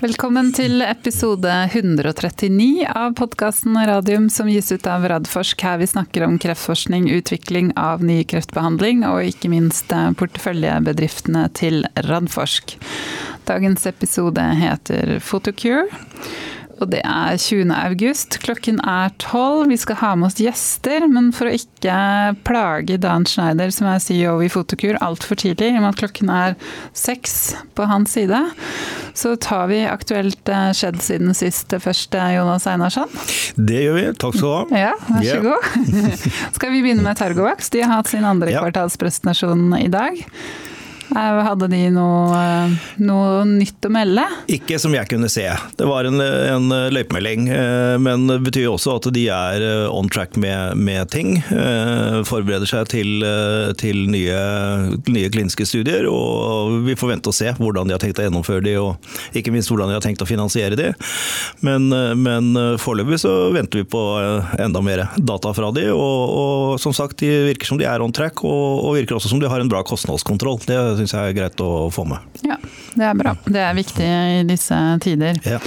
Velkommen til episode 139 av podkasten Radium som gis ut av Radforsk. Her vi snakker om kreftforskning, utvikling av ny kreftbehandling og ikke minst eh, porteføljebedriftene til Radforsk. Dagens episode heter Photocure og det er 20. august. Klokken er tolv. Vi skal ha med oss gjester, men for å ikke plage Dan Schneider, som er CEO i Fotokur, altfor tidlig, i og med at klokken er seks på hans side, så tar vi aktuelt eh, skjedd siden sist først, eh, Jonas Einarsson. Det gjør vi. Takk skal du ha. Ja, vær så yeah. god. skal vi begynne med Targovax? De har hatt sin andre kvartalspresentasjon i dag. Eh, hadde de noe, eh, noe, nytt å melde? Ikke som jeg kunne se. Det var en, en løypemelding. Eh, men det betyr også at de er on track med, med ting. Forbereder seg til, til nye, nye, kliniske studier. Og vi får vente og se hvordan de har tenkt å gjennomføre de, og ikke minst hvordan de har tenkt å finansiere de. Men, men foreløpig så venter vi på enda mer data fra de, og, og, som sagt, de virker som de er on track, og, og virker også som de har en bra kostnadskontroll. Det syns jeg er greit å få med. Ja, det er bra. Det er viktig i disse tider. Ja.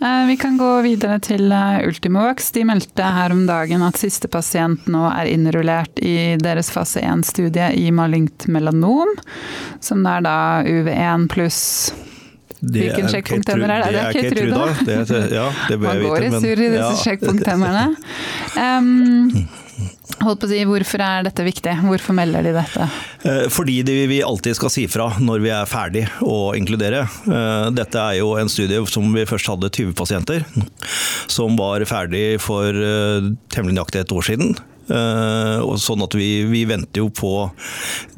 Eh, vi kan gå videre til eh, Ultimovax. De meldte her om dagen at siste pasient nå er innrullert i deres fase 1-studie i malignt melanom, som er da UV1 pluss Hvilken sjekkpunkthemmer er det? Det er Keytruda. Det, ja, det Man går i surr i disse ja. sjekkpunkthemmerne. Um, Holdt på å si, Hvorfor er dette viktig? Hvorfor melder de dette? Fordi det vi alltid skal si fra når vi er ferdig å inkludere. Eh, dette er jo en studie som vi først hadde 20 pasienter, som var ferdig for eh, temmelig nøyaktig et år siden. Eh, sånn at vi, vi, venter jo på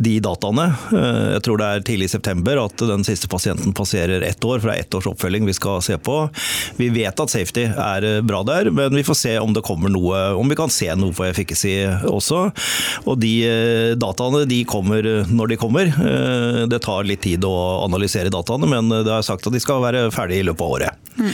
de dataene. Eh, jeg tror det er tidlig i september at den siste pasienten passerer ett år, for det er ett års oppfølging vi skal se på. Vi vet at safety er eh, bra der, men vi får se om det kommer noe, om vi kan se noe på efficacy også. Og de dataene de kommer når de kommer. Det tar litt tid å analysere dataene, men det er sagt at de skal være ferdige i løpet av året. Mm.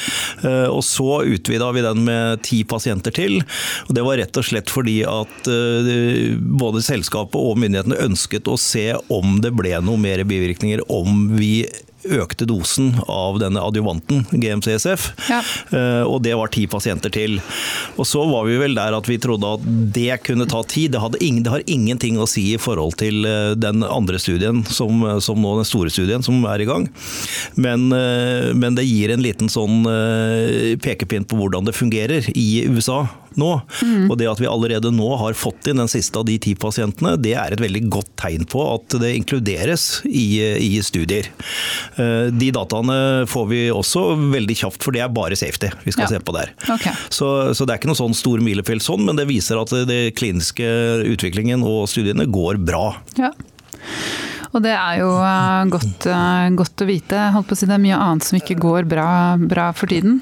Og så utvida vi den med ti pasienter til. og Det var rett og slett fordi at at eh, både selskapet og myndighetene ønsket å se om det ble noe mer bivirkninger, om vi økte dosen av denne adjuvanten, GMCSF. Ja. Eh, og det var ti pasienter til. Og så var vi vel der at vi trodde at det kunne ta tid. Det, ingen, det har ingenting å si i forhold til eh, den andre studien, som, som nå den store studien som er i gang. Men, men det gir en liten sånn pekepinn på hvordan det fungerer i USA nå. Mm. Og det at vi allerede nå har fått inn den siste av de ti pasientene, det er et veldig godt tegn på at det inkluderes i, i studier. Eh, de dataene får vi også veldig kjapt, for det er bare safety vi skal ja. se på der. Okay. Så, så, det er ikke noen sånn stor milepæl sånn, men det viser at det kliniske utviklingen og studiene går bra. Ja. Og det er jo uh, godt, uh, godt, å vite. Holdt på å si Det er mye annet som ikke går bra, bra for tiden.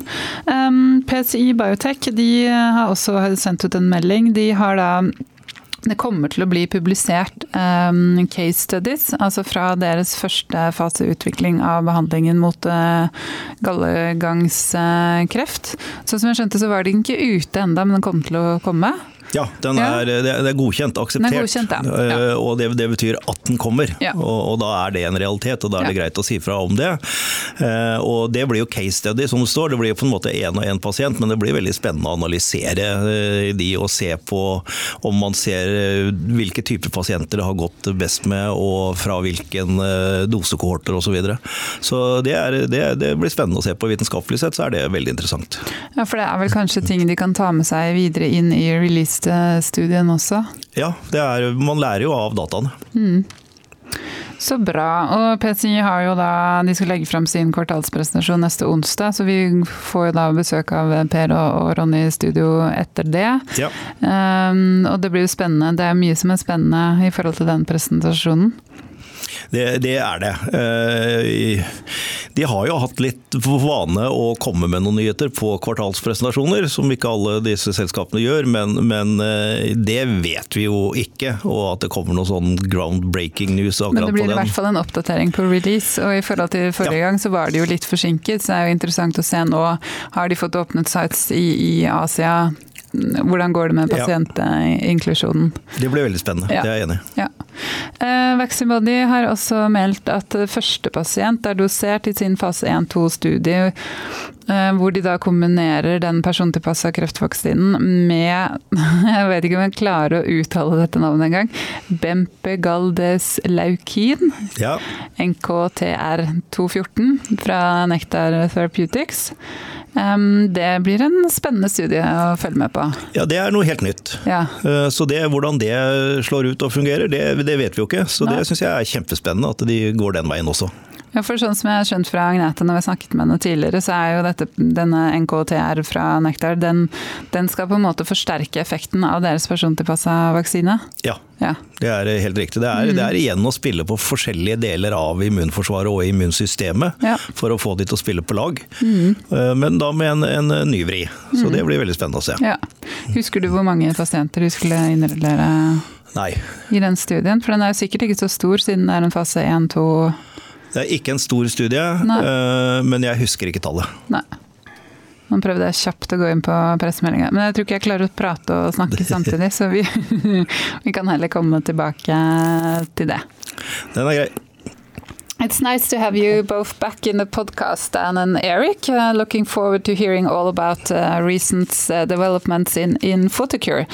Um, PCI Biotech de har også sendt ut en melding. De har da det kommer til å bli publisert um, case studies, altså fra deres første fase utvikling av behandlingen mot uh, gallegangskreft. Uh, så som jeg skjønte så var den ikke ute enda, men den kom til å komme. Ja, er, det er godkjent, akseptert. Er godkjent, ja. Ja. Og det, det, betyr at den kommer. Ja. Og, og, da er det en realitet, og da er det greit å si fra om det. Eh, og det blir jo case study, som det står. Det blir jo på en måte én og én pasient, men det blir veldig spennende å analysere eh, de og se på om man ser eh, hvilke typer pasienter det har gått best med, og fra hvilken dosekohorter osv. Så, videre. så det, er, det, det blir spennende å se på. Vitenskapelig sett så er det veldig interessant. Ja, for det er vel kanskje ting de kan ta med seg videre inn i release studien også? Ja, er, man lærer jo av dataene. Mm. Så bra. Og PCI har jo da, de skal legge fram sin kvartalspresentasjon neste onsdag, så vi får jo da besøk av Per og Ronny i studio etter det. Ja. Um, og det blir jo spennende. Det er mye som er spennende i forhold til den presentasjonen. Det, det, er det. Eh, de har jo hatt litt for vane å komme med noen nyheter på kvartalspresentasjoner, som ikke alle disse selskapene gjør, men, men eh, det vet vi jo ikke. Og at det kommer noe sånn groundbreaking news akkurat på den. Men det blir i hvert fall en oppdatering på release, og i forhold til forrige ja. gang så var det jo litt forsinket, så det er jo interessant å se nå. Har de fått åpnet sites i, i Asia hvordan går det med pasientinklusjonen? Det blir veldig spennende, ja. det er jeg enig i. Ja. Uh, Vaccibody har også meldt at første pasient er dosert i sin fase 1-2-studie, uh, hvor de da kombinerer den persontilpassa kreftvaksinen med Jeg vet ikke om jeg klarer å uttale dette navnet engang. Bempegaldes laukin. Ja. NKTR214 fra Nektar Therapeutics. Det blir en spennende studie å følge med på. Ja, det er noe helt nytt. Ja. Eh, så det, hvordan det slår ut og fungerer, det, det vet vi jo ikke. Så det syns jeg er kjempespennende at de går den veien også. Ja, for sånn som jeg har skjønt fra Agnete når vi har snakket med henne tidligere, så er jo dette, denne NKTR fra Nektar, den, den, skal på en måte forsterke effekten av deres persontilpassa vaksine? Ja, ja, det er helt riktig. Det er, mm. det er, igjen å spille på forskjellige deler av immunforsvaret og immunsystemet ja. for å få de til å spille på lag. Mm. Eh, men da med en, en ny vri. Så mm. det blir veldig spennende å se. Ja. Husker du hvor mange pasienter du skulle innrullere? Nei. I den studien? For den er jo sikkert ikke så stor, siden det er en fase 1-2 det er ikke en stor studie, Nei. Eh, men jeg husker ikke tallet. Nei. Nå prøvde jeg kjapt å gå inn på pressemeldinga, men jeg tror ikke jeg klarer å prate og snakke samtidig, så vi, vi kan heller komme tilbake til det. Den er grei. It's nice to have you both back in the podcast, Dan and Eric. Uh, looking forward to hearing all about uh, recent uh, developments in, in Photocure.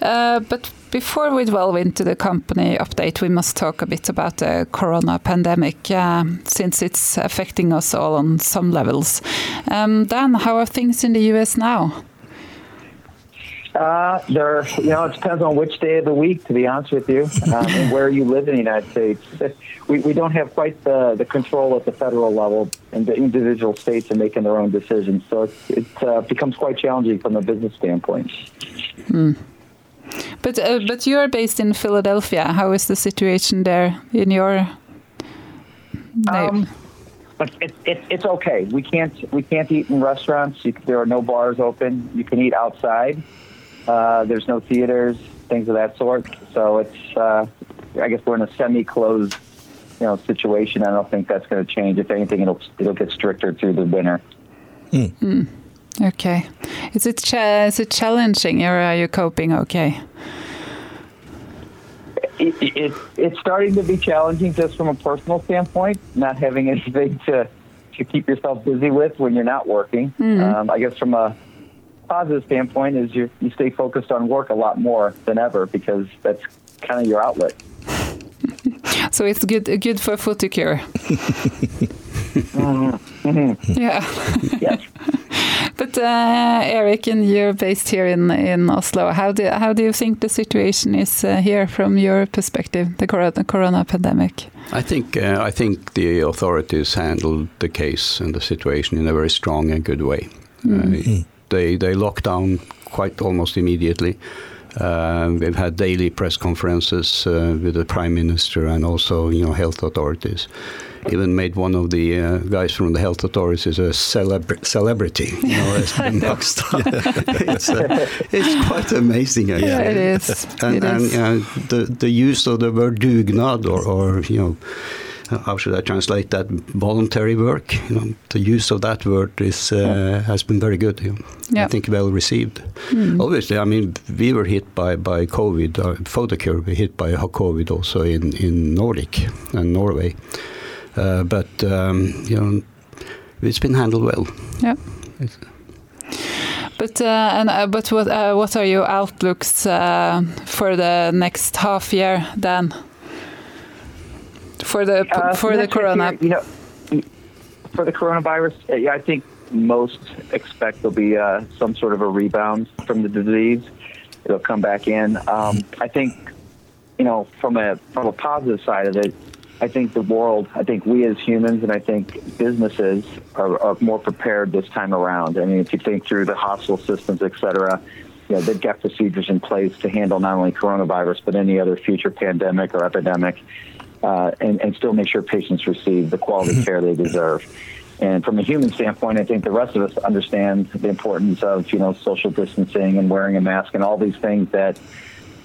Uh, but before we delve into the company update, we must talk a bit about the corona pandemic, uh, since it's affecting us all on some levels. Um, Dan, how are things in the US now? Uh, there, you know, it depends on which day of the week, to be honest with you, um, and where you live in the United States. We, we don't have quite the, the control at the federal level, and the individual states are making their own decisions. So it, it uh, becomes quite challenging from a business standpoint. Mm. But uh, but you are based in Philadelphia. How is the situation there in your? Um, it, it, it's okay. We can't we can't eat in restaurants. You, there are no bars open. You can eat outside. Uh, there's no theaters, things of that sort. So it's, uh, I guess we're in a semi-closed, you know, situation. I don't think that's going to change. If anything, it'll it'll get stricter through the winter. Mm. Mm. Okay, is it cha- is it challenging, or are you coping okay? It, it, it's starting to be challenging just from a personal standpoint, not having anything to to keep yourself busy with when you're not working. Mm. Um, I guess from a positive standpoint is you you stay focused on work a lot more than ever because that's kind of your outlet. so it's good good for Photocure. mm -hmm. Yeah. yes. But uh, Eric, and you're based here in in Oslo. How do how do you think the situation is uh, here from your perspective, the corona, corona pandemic? I think uh, I think the authorities handled the case and the situation in a very strong and good way. Mm. They they locked down quite almost immediately. Uh, we've had daily press conferences uh, with the prime minister and also you know health authorities. Even made one of the uh, guys from the health authorities a celebra celebrity. You know, it's been locked it's, uh, it's, quite amazing. Actually. Yeah, it is. And, it and is. the the use of the word dugnad or, or you know how should I translate that? Voluntary work. You know, the use of that word is uh, has been very good. You know. I think well received. Mm. Obviously, I mean, we were hit by by COVID. Uh, Photocure were hit by COVID also in in Nordic and Norway, uh, but um, you know, it's been handled well. Yeah. But uh, and uh, but what uh, what are your outlooks uh, for the next half year then? For the uh, for the corona? Year, you know, for the coronavirus, I think most expect there'll be uh, some sort of a rebound from the disease. It'll come back in. Um, I think, you know, from a from a positive side of it, I think the world, I think we as humans, and I think businesses are, are more prepared this time around. I mean, if you think through the hospital systems, et cetera, you know, they've got procedures in place to handle not only coronavirus but any other future pandemic or epidemic uh, and, and still make sure patients receive the quality mm-hmm. care they deserve. And from a human standpoint, I think the rest of us understand the importance of you know social distancing and wearing a mask and all these things that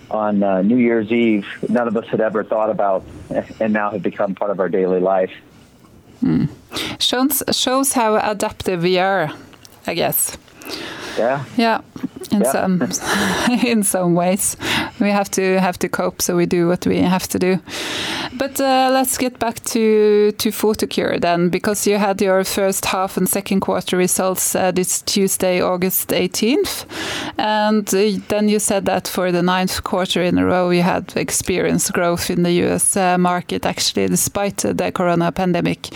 on uh, New Year's Eve none of us had ever thought about, and now have become part of our daily life. Mm. Shows shows how adaptive we are, I guess. Yeah. Yeah. in yeah. some in some ways. We have to have to cope, so we do what we have to do. But uh, let's get back to to Photocure then, because you had your first half and second quarter results uh, this Tuesday, August 18th, and uh, then you said that for the ninth quarter in a row you had experienced growth in the U.S. Uh, market, actually, despite the corona pandemic.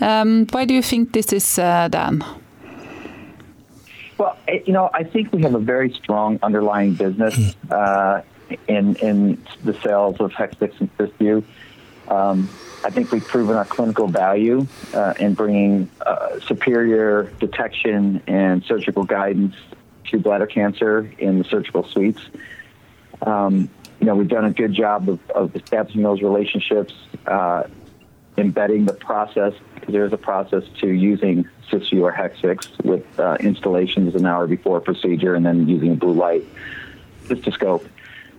Um, why do you think this is, uh, Dan? Well, you know, I think we have a very strong underlying business hmm. uh, in in the sales of Hexvix and Cysview. Um, I think we've proven our clinical value uh, in bringing uh, superior detection and surgical guidance to bladder cancer in the surgical suites. Um, you know, we've done a good job of, of establishing those relationships, uh, embedding the process, there is a process to using Cysview or Hexvix with uh, installations an hour before procedure and then using a blue light cystoscope.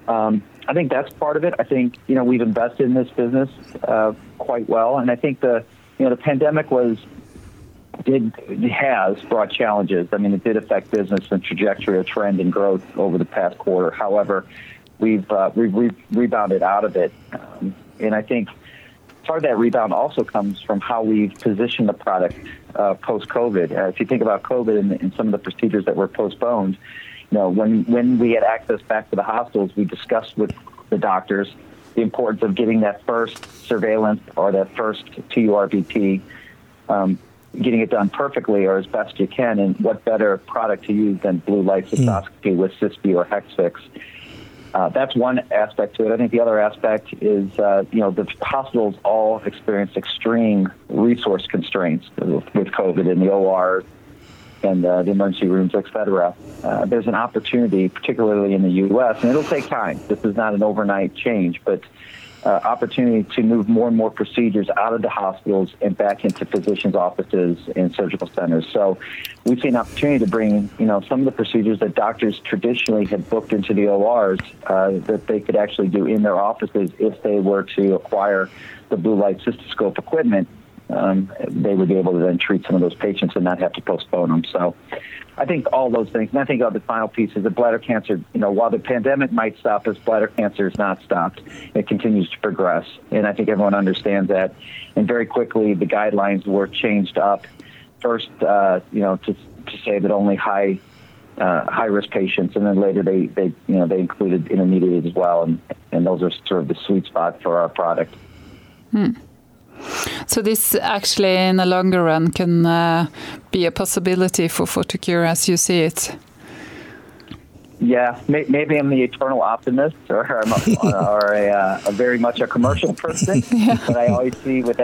Um, I think that's part of it. I think you know we've invested in this business uh, quite well, and I think the you know the pandemic was did has brought challenges. I mean, it did affect business and trajectory of trend and growth over the past quarter. However, we've uh, we've re- rebounded out of it, um, and I think part of that rebound also comes from how we've positioned the product uh, post COVID. Uh, if you think about COVID and, and, some of the procedures that were postponed, you know, when when we had access back to the hospitals, we discussed with the doctors the importance of getting that first surveillance or that first TURBT, um, getting it done perfectly or as best you can, and what better product to use than blue light hmm. cystoscopy mm. with Cysview or Hexvix. Uh, that's one aspect to it. I think the other aspect is, uh, you know, the hospitals all experienced extreme resource constraints with, COVID in the OR and uh, the emergency rooms, et cetera. Uh, there's an opportunity, particularly in the U.S., and it'll take time. This is not an overnight change, but uh, opportunity to move more and more procedures out of the hospitals and back into physicians' offices and surgical centers. So we see an opportunity to bring, you know, some of the procedures that doctors traditionally had booked into the ORs uh, that they could actually do in their offices if they were to acquire the blue light cystoscope equipment. Um, they would be able to then treat some of those patients and not have to postpone them. So I think all those things. And I think the final piece is that bladder cancer, you know, while the pandemic might stop us, bladder cancer is not stopped. It continues to progress. And I think everyone understands that. And very quickly, the guidelines were changed up. First, uh, you know, to, to say that only high uh, high risk patients, and then later they, they you know they included intermediate as well, and and those are sort of the sweet spot for our product. Hmm. So this actually, in the longer run, can uh, be a possibility for Photocure as you see it. Yeah, may, maybe I'm the eternal optimist, or I'm a, or a, uh, a, very much a commercial person. yeah. But I always see with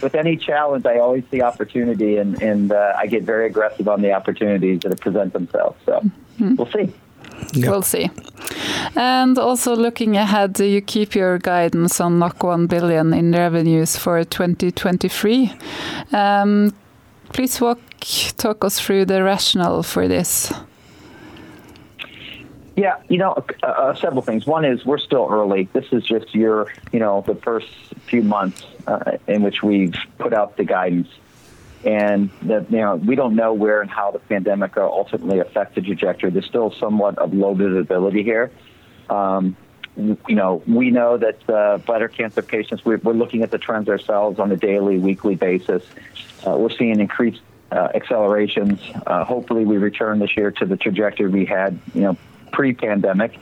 with any challenge, I always see opportunity, and and uh, I get very aggressive on the opportunities that present themselves. So mm -hmm. we'll see. We'll see. And also looking ahead, you keep your guidance on 1 billion in revenues for 2023. Um, please walk, talk us through the rationale for this. Yeah, you know, uh, uh, several things. One is we're still early. This is just your, you know, the first few months uh, in which we've put out the guidance and that you know we don't know where and how the pandemic will ultimately affect the trajectory. There's still somewhat of low visibility here. Um, you know, we know that uh, bladder cancer patients, we're, we're, looking at the trends ourselves on a daily, weekly basis. Uh, we're seeing increased uh, accelerations. Uh, hopefully, we return this year to the trajectory we had, you know, pre-pandemic.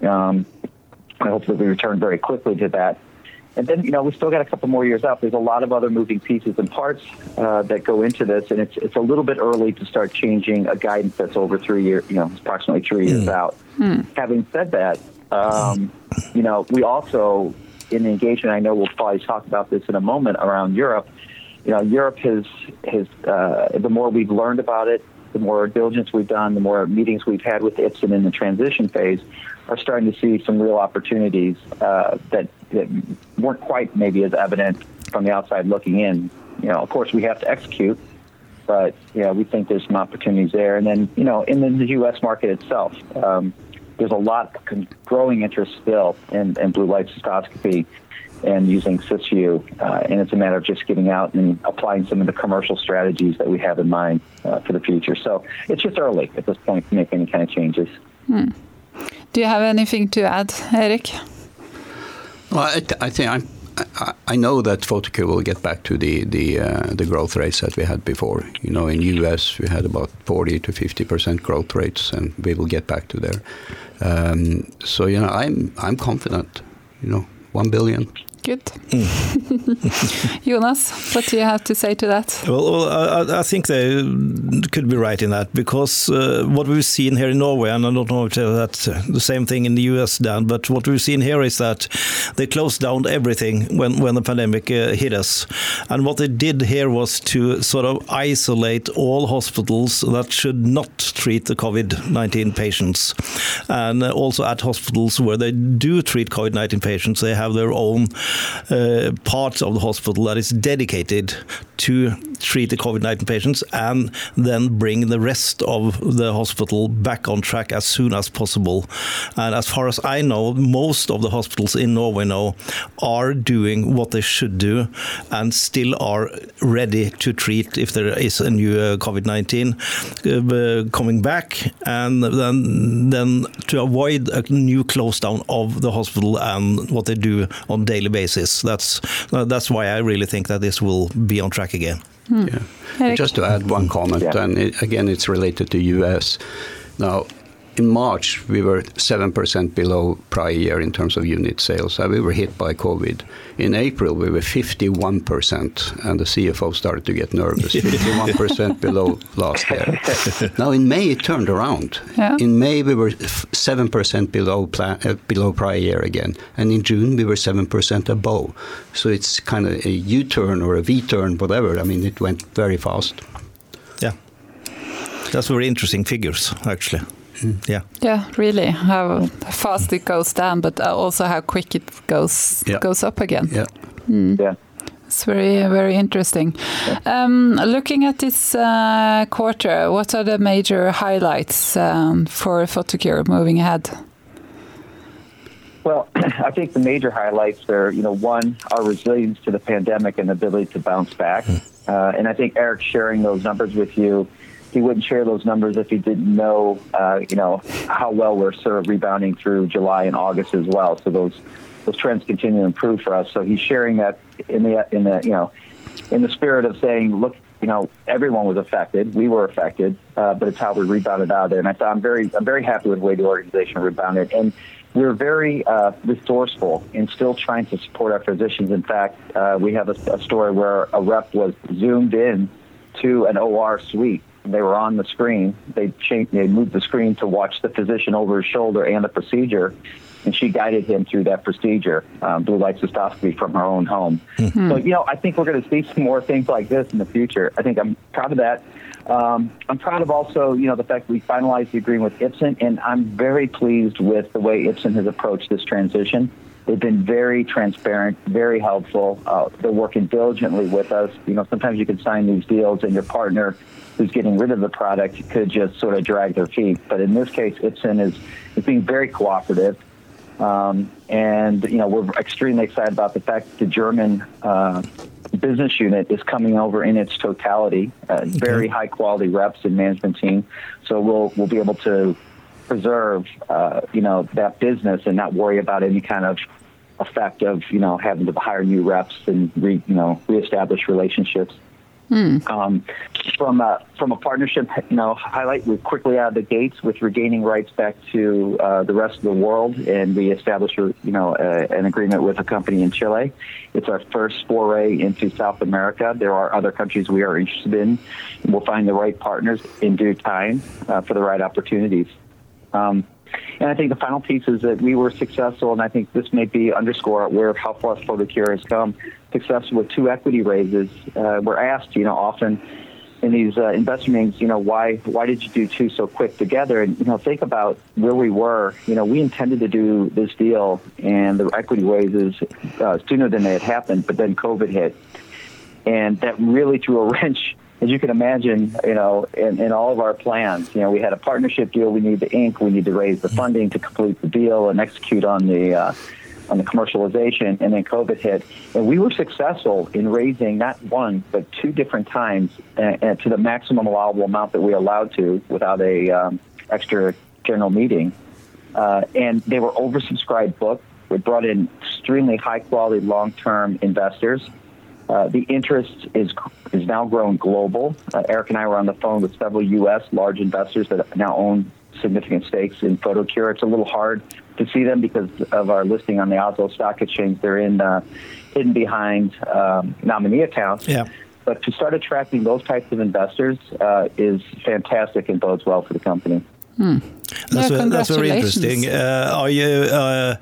Um, I hope that we return very quickly to that. And then, you know, we still got a couple more years out. There's a lot of other moving pieces and parts uh, that go into this, and it's it's a little bit early to start changing a guidance that's over three years, you know, approximately three years mm. out. Mm. Having said that, um, you know, we also in the engagement, I know we'll probably talk about this in a moment around Europe. You know, Europe has has uh, the more we've learned about it, the more diligence we've done, the more meetings we've had with Ipsen in the transition phase, are starting to see some real opportunities uh, that that weren't quite maybe as evident from the outside looking in. You know, of course, we have to execute, but yeah, we think there's some opportunities there. And then, you know, in the U.S. market itself, um, there's a lot of growing interest still in, in blue light cystoscopy and using Cysview, uh, and it's a matter of just getting out and applying some of the commercial strategies that we have in mind uh, for the future. So it's just early at this point to make any kind of changes. Hmm. Do you have anything to add, Eric? Well, I, th I think I'm, I, I know that Photocure will get back to the the uh, the growth rates that we had before. You know, in US we had about 40 to 50 percent growth rates, and we will get back to there. Um, so you know, I'm I'm confident. You know, one billion Good. Mm. Jonas, what do you have to say to that? Well, well I, I, think they could be right in that because uh, what we've seen here in Norway, and I don't know if that's the same thing in the US, Dan, but what we've seen here is that they closed down everything when, when the pandemic uh, hit us. And what they did here was to sort of isolate all hospitals that should not treat the COVID 19 patients. And also at hospitals where they do treat COVID 19 patients, they have their own uh, parts of the hospital that is dedicated to treat the COVID-19 patients and then bring the rest of the hospital back on track as soon as possible. And as far as I know, most of the hospitals in Norway now are doing what they should do and still are ready to treat if there is a new uh, COVID-19 uh, coming back and then then to avoid a new close down of the hospital and what they do on daily basis basis. That's that's why I really think that this will be on track again. Hmm. Yeah. Just to add one comment, yeah. and it, again, it's related to US. Now, in March, we were 7% below prior year in terms of unit sales. So we were hit by COVID. In April, we were 51%, and the CFO started to get nervous. 51% below last year. Now, in May, it turned around. Yeah. In May, we were 7% below, uh, below prior year again. And in June, we were 7% above. So it's kind of a U turn or a V turn, whatever. I mean, it went very fast. Yeah. That's very interesting figures, actually. Yeah. Yeah, really. How fast it goes down, but also how quick it goes yeah. goes up again. Yeah. Mm. Yeah. It's very, very interesting. Um, looking at this uh, quarter, what are the major highlights um, for Photocure moving ahead? Well, I think the major highlights are, you know, one, our resilience to the pandemic and the ability to bounce back. Hmm. Uh, and I think Eric sharing those numbers with you he wouldn't share those numbers if he didn't know, uh, you know, how well we're sort of rebounding through July and August as well. So those those trends continue to improve for us. So he's sharing that in the in the you know in the spirit of saying, look, you know, everyone was affected, we were affected, uh, but it's how we rebounded out of there. And I thought I'm very I'm very happy with the way the organization rebounded and. We're very uh, resourceful in still trying to support our physicians. In fact, uh, we have a, a story where a rep was zoomed in to an OR suite they were on the screen. They changed, they moved the screen to watch the physician over his shoulder and the procedure, and she guided him through that procedure, um, blue light cystoscopy from her own home. Mm-hmm. So, you know, I think we're going to see some more things like this in the future. I think I'm proud of that. Um, I'm proud of also, you know, the fact we finalized the agreement with Ipsen, and I'm very pleased with the way Ipsen has approached this transition. They've been very transparent, very helpful. Uh, they're working diligently with us. You know, sometimes you can sign these deals and your partner who's getting rid of the product could just sort of drag their feet. But in this case, Ipsen is, is being very cooperative. Um, and, you know, we're extremely excited about the fact that the German uh, business unit is coming over in its totality, uh, very high quality reps and management team. So we'll, we'll be able to preserve, uh, you know, that business and not worry about any kind of effect of, you know, having to hire new reps and, re, you know, reestablish relationships. Mm. Um, from a from a partnership, you know, highlight we quickly out of the gates with regaining rights back to uh, the rest of the world, and we established, you know, uh, an agreement with a company in Chile. It's our first foray into South America. There are other countries we are interested in. We'll find the right partners in due time uh, for the right opportunities. Um, and I think the final piece is that we were successful, and I think this may be underscore where how far Photocure has come. Successful with two equity raises. Uh, we're asked, you know, often in these uh, investment meetings, you know, why why did you do two so quick together? And you know, think about where we were. You know, we intended to do this deal and the equity raises uh, sooner than they had happened, but then COVID hit, and that really threw a wrench as you can imagine, you know, in, in all of our plans, you know, we had a partnership deal. We need the ink. We need to raise the funding to complete the deal and execute on the uh, on the commercialization. And then COVID hit, and we were successful in raising not one but two different times uh, to the maximum allowable amount that we allowed to, without a um, extra general meeting, uh, and they were oversubscribed book. We brought in extremely high quality long term investors. Uh, the interest is is now grown global. Uh, Eric and I were on the phone with several U.S. large investors that now own significant stakes in Photocure. It's a little hard to see them because of our listing on the Oslo Stock Exchange. They're in uh, hidden behind um, nominee accounts. Yeah. But to start attracting those types of investors uh, is fantastic and bodes well for the company. Hmm. That's, yeah, a, that's very interesting. Uh, are you uh,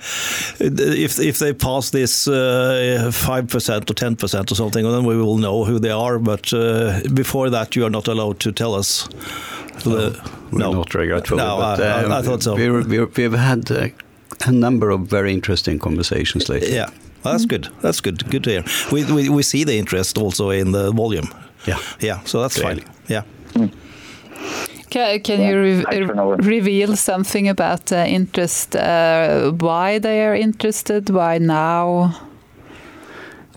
if if they pass this uh, five percent or ten percent or something, then we will know who they are. But uh, before that, you are not allowed to tell us. The, we're no. not regretful. No, but, I, I, thought so. we we we have had uh, a number of very interesting conversations lately. Yeah. Well, that's good. That's good. Good to hear. We, we we see the interest also in the volume. Yeah. Yeah. So that's Clearly. fine. Yeah. Mm. Can, can yeah, you re reveal something about the interest? Uh, why they are interested? Why now?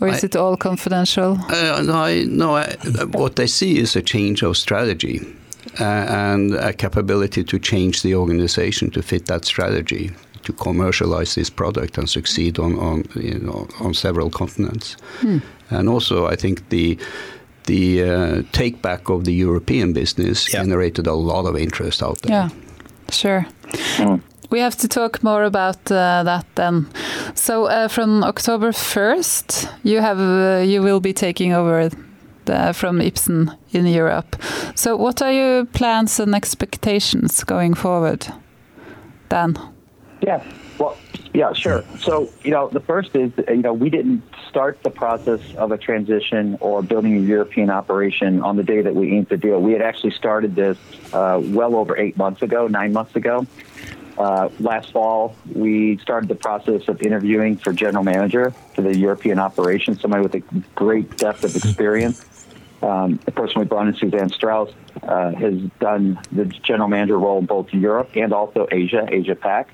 Or is I, it all confidential? Uh, no, I, no I, what they see is a change of strategy uh, and a capability to change the organization to fit that strategy to commercialize this product and succeed on, on you know on several continents. Hmm. And also, I think the the uh, take back of the European business yeah. generated a lot of interest out there. Yeah, sure. Mm. We have to talk more about uh, that then. So uh, from October 1st, you have uh, you will be taking over the, from Ipsen in Europe. So what are your plans and expectations going forward, Dan? Yeah, well, yeah, sure. So, you know, the first is, you know, we didn't start the process of a transition or building a European operation on the day that we inked the deal. We had actually started this uh, well over eight months ago, nine months ago. Uh, last fall, we started the process of interviewing for general manager for the European operation, somebody with a great depth of experience. Um, the person we brought in, Suzanne Strauss, uh, has done the general manager role in both Europe and also Asia, Asia Pac.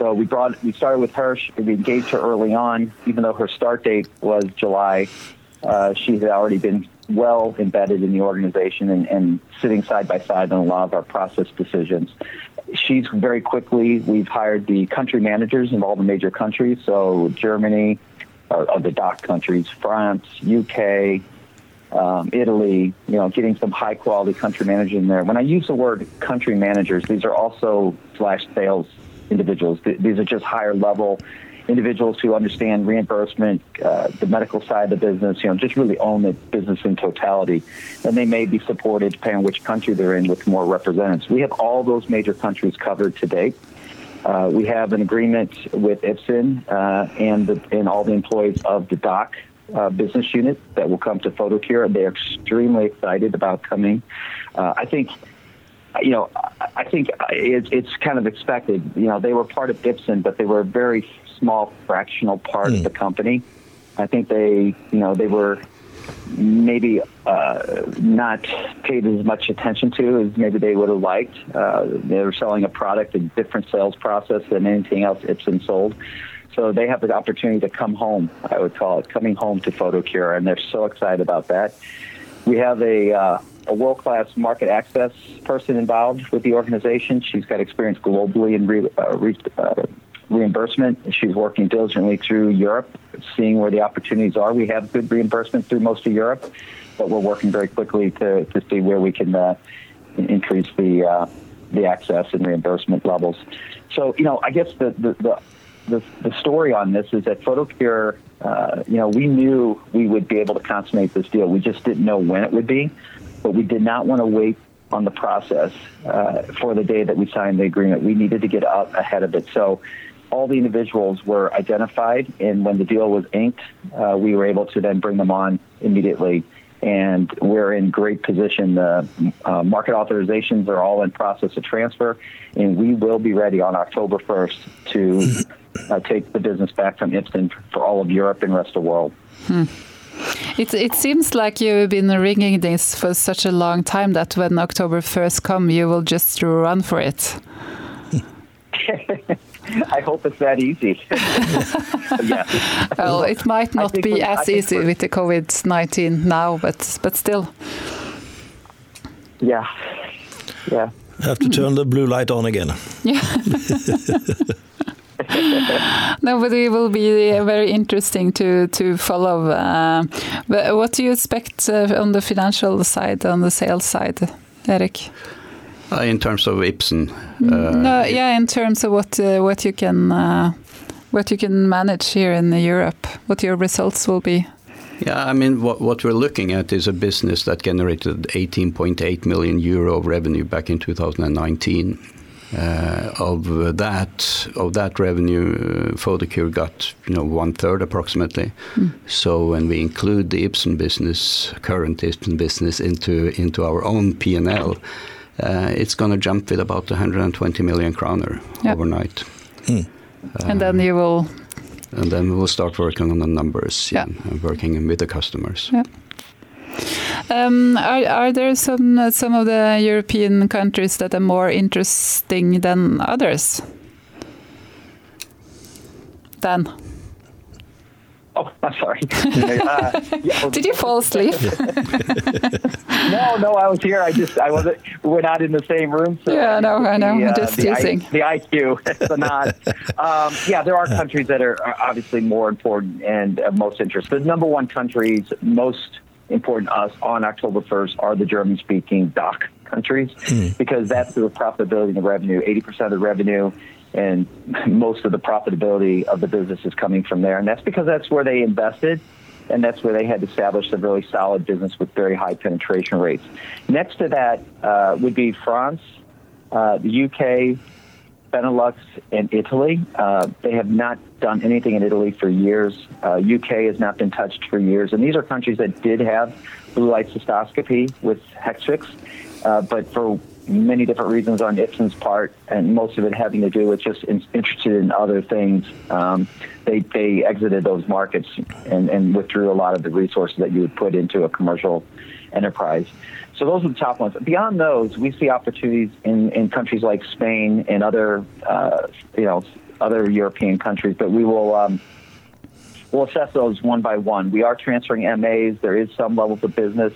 So we brought we started with her. We engaged her early on, even though her start date was July. Uh, she had already been well embedded in the organization and, and sitting side by side on a lot of our process decisions. She's very quickly. We've hired the country managers in all the major countries. So Germany, of the DACH countries, France, UK, um, Italy, you know, getting some high quality country managers in there. When I use the word country managers, these are also slash sales individuals. These are just higher level individuals who understand reimbursement, uh, the medical side of the business, you know, just really own the business in totality. And they may be supported, depending on which country they're in, with more representatives. We have all those major countries covered to date. Uh, we have an agreement with Ipsen uh, and, the, and all the employees of the DACH uh, business unit that will come to Photocure. And they're extremely excited about coming. Uh, I think you know, I think it's, it's kind of expected. You know, they were part of Ipsen, but they were a very small fractional part mm. of hmm. the company. I think they, you know, they were maybe uh, not paid as much attention to as maybe they would have liked. Uh, they were selling a product, a different sales process than anything else Ipsen sold. So they have the opportunity to come home, I would call it, coming home to Photocure, and they're so excited about that. We have a uh, a world class market access person involved with the organization. She's got experience globally in re, uh, re, uh, reimbursement. She's working diligently through Europe, seeing where the opportunities are. We have good reimbursement through most of Europe, but we're working very quickly to, to see where we can uh, increase the uh, the access and reimbursement levels. So, you know, I guess the the, the the, the story on this is that Photocure, uh, you know, we knew we would be able to consummate this deal. We just didn't know when it would be but we did not want to wait on the process uh, for the day that we signed the agreement. We needed to get up ahead of it. So all the individuals were identified, and when the deal was inked, uh, we were able to then bring them on immediately. And we're in great position. The uh, market authorizations are all in process of transfer, and we will be ready on October 1st to uh, take the business back from Ipsen for all of Europe and rest of the world. Hmm. It, it seems like you've been ringing this for such a long time that when October 1st comes, you will just run for it. I hope it's that easy. yeah. Well, it might not be as easy with the COVID 19 now, but, but still. Yeah. Yeah. have to turn the blue light on again. Yeah. no, but it will be very interesting to to follow. Uh, but what do you expect uh, on the financial side, on the sales side, Eric? Uh, in terms of Ipsen. Mm, no, yeah, in terms of what uh, what you can uh, what you can manage here in Europe, what your results will be. Yeah, I mean, what, what we're looking at is a business that generated 18.8 million euro of revenue back in 2019. Uh, of that of that revenue, uh, Photocure got you know one third approximately. Mm. So when we include the Ipsen business, current Ipsen business into into our own P and L, uh, it's going to jump with about 120 million kroner yep. overnight. Mm. and then you will. And then we will start working on the numbers yeah. and working with the customers. Yeah. Um, are, are, there some uh, some of the European countries that are more interesting than others? Dan. Oh, I'm sorry. Uh, yeah, Did you fall asleep? no, no, I was here. I just I wasn't. We're not in the same room. So yeah, no, I know. The, uh, just the, teasing. I, the IQ, the nod. Um, yeah, there are countries that are obviously more important and uh, most interested. The number one countries most important to us on October 1st are the German speaking DACH countries mm. because that's the profitability and the revenue. 80% of the revenue and most of the profitability of the business is coming from there. And that's because that's where they invested and that's where they had established a really solid business with very high penetration rates. Next to that uh, would be France, uh, the UK, Benelux, and Italy. Uh, they have not done anything in Italy for years. Uh, UK has not been touched for years, and these are countries that did have blue light cystoscopy with Hexvix, uh, but for many different reasons on Ipsen's part, and most of it having to do with just in, interested in other things. Um, they they exited those markets and, and withdrew a lot of the resources that you would put into a commercial enterprise. So those are the top ones. Beyond those, we see opportunities in, in countries like Spain and other uh, you know other European countries, but we will. Um, we'll assess those one by one. We are transferring MAs. There is some levels of business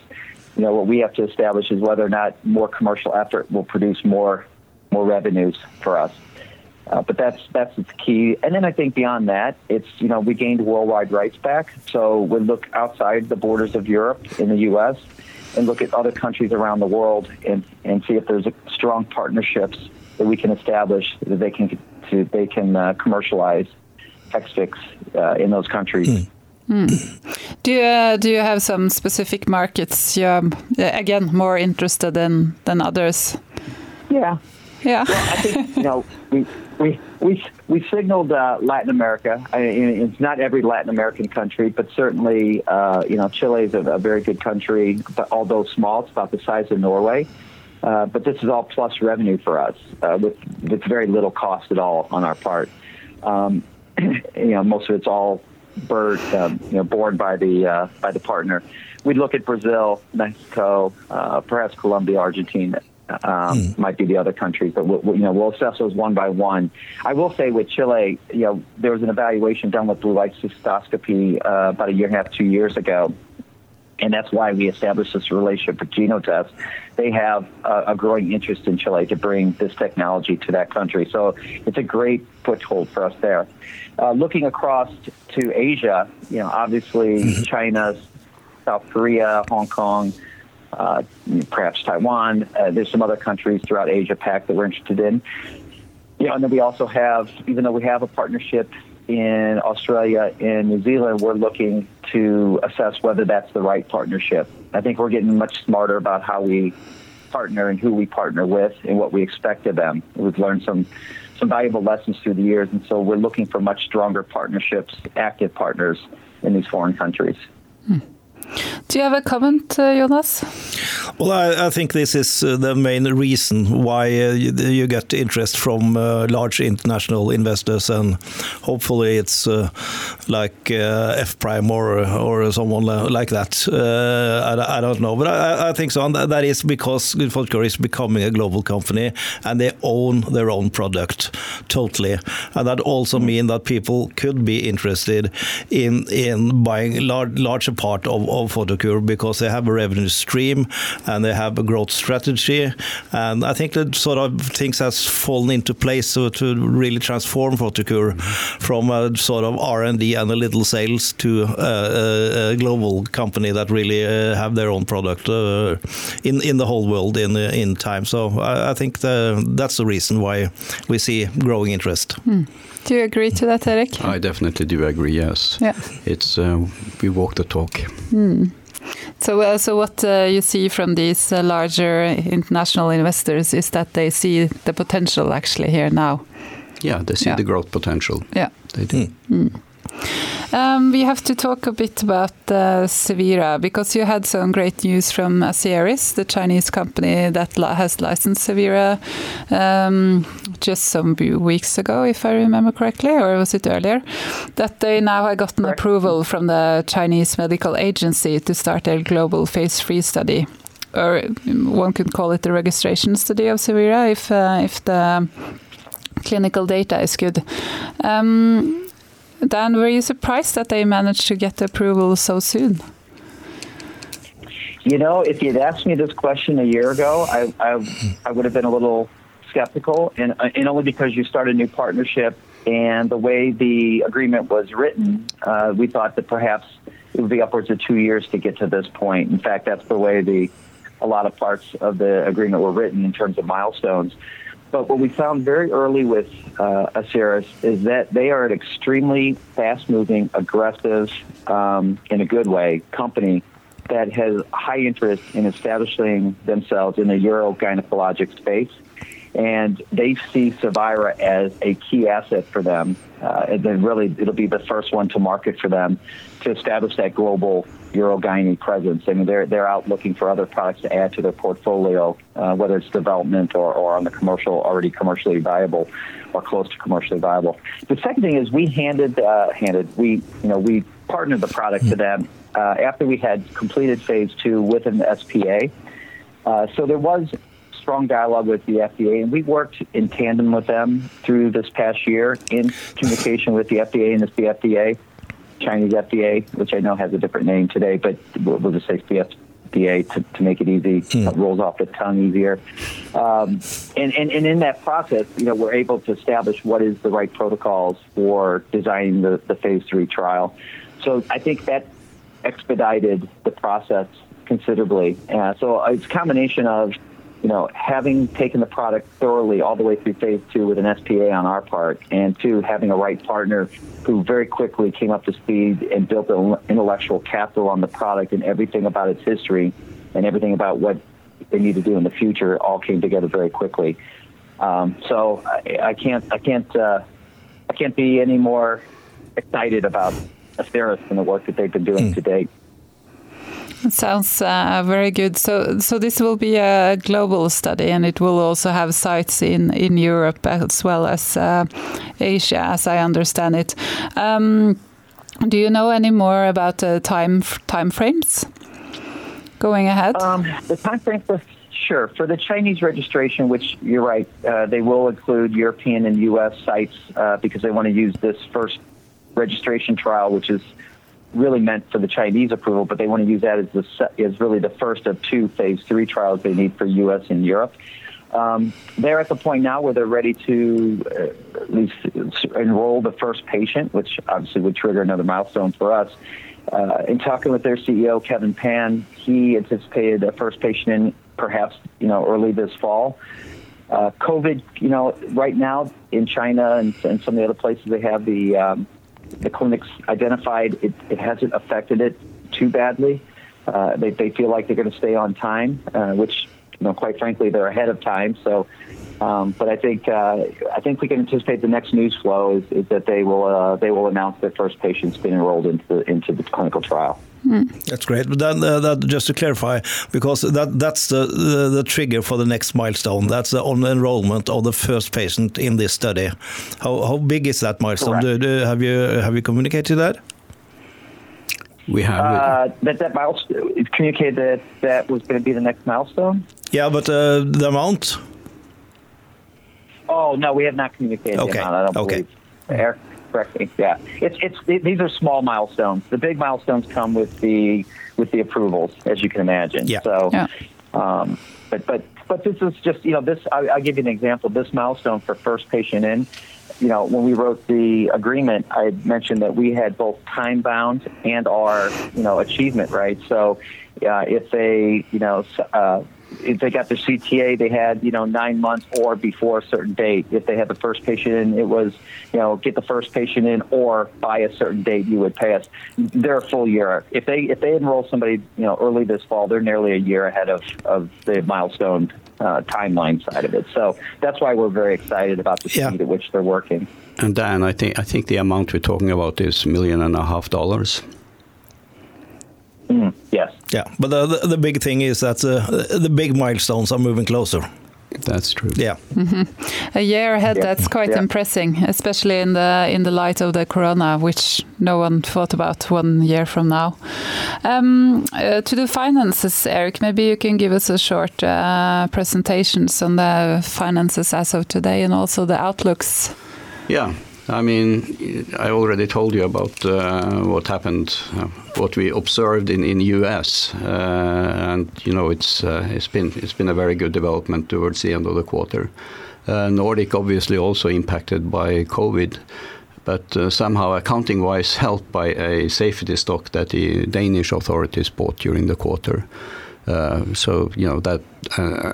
you know, what we have to establish is whether or not more commercial effort will produce more more revenues for us. Uh, but that's that's the key. And then I think beyond that, it's you know we gained worldwide rights back, so we look outside the borders of Europe in the U.S. and look at other countries around the world and and see if there's strong partnerships that we can establish that they can to, they can uh, commercialize Hexvix uh, in those countries. Mm. Mm. Do you uh, do you have some specific markets you're again more interested in than others? Yeah, yeah. Well, I think you know we we we we signaled uh, Latin America. I mean, it's not every Latin American country, but certainly uh, you know Chile is a, a, very good country, but although small, it's about the size of Norway. Uh, but this is all plus revenue for us uh, with with very little cost at all on our part. Um, you know, most of it's all bird, um, you know, born by the uh, by the partner. We'd look at Brazil, Mexico, uh, perhaps Colombia, Argentina. Um, mm. Might be the other countries, but we'll, you know we'll assess those one by one. I will say with Chile, you know, there was an evaluation done with blue light cystoscopy uh, about a year and a half, two years ago, and that's why we established this relationship with Genotest. They have a, a, growing interest in Chile to bring this technology to that country. So it's a great foothold for us there. Uh, looking across to Asia, you know, obviously mm-hmm. China, South Korea, Hong Kong, uh, perhaps Taiwan. Uh, there's some other countries throughout Asia Pac that we're interested in. You know, and then we also have, even though we have a partnership in Australia and New Zealand, we're looking to assess whether that's the right partnership. I think we're getting much smarter about how we partner and who we partner with and what we expect of them. We've learned some some valuable lessons through the years, and so we're looking for much stronger partnerships, active partners in these foreign countries. Hmm. Do you have a comment, uh, Jonas? Well, I, I, think this is uh, the main reason why uh, you, you, get interest from uh, large international investors, and hopefully it's uh, like uh, F Prime or or someone like that. I, I, don't know, but I, I think so. And that is because Photocure is becoming a global company, and they own their own product totally, and that also means that people could be interested in in buying large larger part of of Photocure because they have a revenue stream and they have a growth strategy. And I think that sort of things has fallen into place so to really transform Photocure from a sort of R&D and a little sales to a, a global company that really uh, have their own product uh, in in the whole world in in time. So I, I think the, that's the reason why we see growing interest. Mm. Do you agree to that, Eric? I definitely do agree. Yes. Yeah. It's uh, we walk the talk. Mm. So, uh, so what uh, you see from these uh, larger international investors is that they see the potential actually here now. Yeah, they see Yeah. the growth potential. Yeah. They do. Um, we have to talk a bit about uh, Cevira because you had some great news from Asieris, the Chinese company that li- has licensed Cevira um, just some weeks ago, if I remember correctly, or was it earlier? That they now have gotten Correct. approval from the Chinese medical agency to start a global phase three study. Or one could call it the registration study of Cevira if uh, if the clinical data is good. Um, Dan, were you surprised that they managed to get approval so soon? You know, if you'd asked me this question a year ago, I, I, I would have been a little skeptical, and, uh, and only because you start a new partnership and the way the agreement was written, uh, we thought that perhaps it would be upwards of two years to get to this point. In fact, that's the way the a lot of parts of the agreement were written in terms of milestones. But what we found very early with uh, Asieris is that they are an extremely fast-moving, aggressive, um, in a good way, company that has high interest in establishing themselves in the urogynecologic space. And they see Cevira as a key asset for them. Uh, and then really, it'll be the first one to market for them to establish that global urogyne presence. I mean, they're, they're out looking for other products to add to their portfolio, uh, whether it's development or, or on the commercial, already commercially viable or close to commercially viable. The second thing is we handed, uh, handed, we, you know, we partnered the product to them uh, after we had completed phase two with an SPA. Uh, so there was strong dialogue with the FDA, and we worked in tandem with them through this past year in communication with the FDA and the CFDA, Chinese FDA, which I know has a different name today, but we'll we'll just say CFDA to, to make it easy, it rolls off the tongue easier. Um, and, and, and in that process, you know, we're able to establish what is the right protocols for designing the, the phase three trial. So I think that expedited the process considerably. Uh, so it's a combination of, you know, having taken the product thoroughly all the way through phase two with an SPA on our part, and two, having a right partner who very quickly came up to speed and built an intellectual capital on the product and everything about its history and everything about what they need to do in the future all came together very quickly. Um, so I, I can't, I can't, uh, I can't be any more excited about Asieris and the work that they've been doing to date. It sounds uh, very good. So, so this will be a global study, and it will also have sites in in Europe as well as uh, Asia, as I understand it. Um, do you know any more about the time time frames going ahead? Um, the time frame for sure for the Chinese registration, which you're right, uh, they will include European and U.S. sites uh, because they want to use this first registration trial, which is really meant for the Chinese approval, but they want to use that as the as really the first of two phase three trials they need for U.S. and Europe. Um, they're at the point now where they're ready to uh, at least enroll the first patient, which obviously would trigger another milestone for us. Uh, in talking with their CEO Kevin Pan, he anticipated a first patient in perhaps you know early this fall. Uh, COVID, you know, right now in China and, and some of the other places they have the um, the clinics identified, it, it hasn't affected it too badly. Uh, they, they feel like they're going to stay on time, uh, which, you know, quite frankly, they're ahead of time. So, um, but I think uh, I think we can anticipate the next news flow is, is that they will uh, they will announce their first patient's been enrolled into the, into the clinical trial. That's great. But then, uh, that, just to clarify, because that that's the, the the trigger for the next milestone. That's the on enrollment of the first patient in this study. How how big is that milestone? Do, do, have you have you communicated that? We have Uh, that that milestone it communicated that that was going to be the next milestone. Yeah, but uh, the amount. Oh no, we have not communicated Okay, the amount. I don't okay. believe. Eric, correct me. Yeah, it's it's these are small milestones. The big milestones come with the with the approvals, as you can imagine. Yeah. So, Yeah. Um, but but but this is just you know this. I, I'll give you an example. This milestone for first patient in. You know, when we wrote the agreement, I mentioned that we had both time bound and our you know achievement right. So uh, if they you know uh, if they got their CTA, they had you know nine months or before a certain date. If they had the first patient in, it was you know get the first patient in or by a certain date you would pay us. They're a full year. If they if they enroll somebody you know early this fall, they're nearly a year ahead of of the milestone uh, timeline side of it. So that's why we're very excited about the speed yeah. at which they're working. And Dan, I think I think the amount we're talking about is million and a half dollars. Mm, yes. Yeah, but the, the, the big thing is that uh, the big milestones are moving closer. That's true. Yeah. Mm -hmm. A year ahead, yeah. that's quite yeah. impressive, especially in the in the light of the corona, which no one thought about one year from now. Um, uh, to the finances, Eric, maybe you can give us a short uh, presentations on the finances as of today and also the outlooks. Yeah. I mean, I already told you about uh, what happened, uh, what we observed in in U.S. Uh, and you know, it's uh, it's been it's been a very good development towards the end of the quarter. Uh, Nordic obviously also impacted by COVID, but uh, somehow accounting-wise helped by a safety stock that the Danish authorities bought during the quarter. so you know that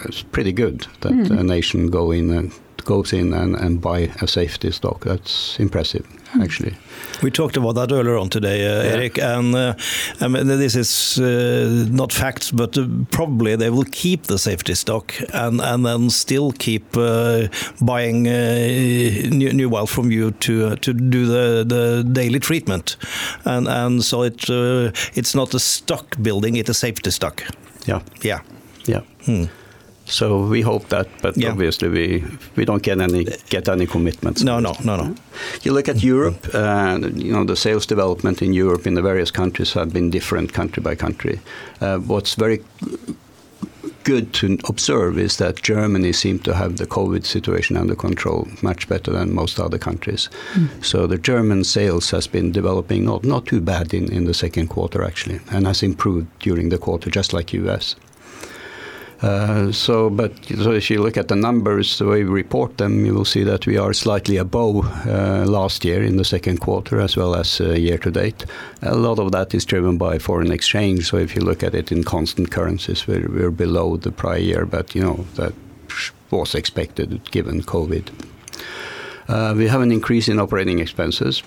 it's pretty good that mm. a nation go in and goes in and, and buy a safety stock. That's impressive, hmm. actually. We talked about that earlier on today, uh, yeah. Eric, and uh, I mean, this is uh, not facts, but uh, probably they will keep the safety stock and, and then still keep uh, buying uh, new, new well from you to to do the, the daily treatment, and and so it it's not a stock building; it's a safety stock. Yeah. Yeah. Yeah. Hmm. So we hope that, but yeah. obviously we we don't get any get any commitments. No, no, no, no. You look at Europe, uh, you know the sales development in Europe in the various countries have been different country by country. Uh, what's very good to observe is that Germany seemed to have the COVID situation under control much better than most other countries. Mm. So the German sales has been developing not, not too bad in, in the second quarter actually, and has improved during the quarter, just like US. Uh, so, but so if you look at the numbers, the way we report them, you will see that we are slightly above uh, last year in the second quarter as well as uh, year to date. A lot of that is driven by foreign exchange. So if you look at it in constant currencies, we're, we're below the prior year, but you know that was expected given COVID. Uh, we have an increase in operating expenses.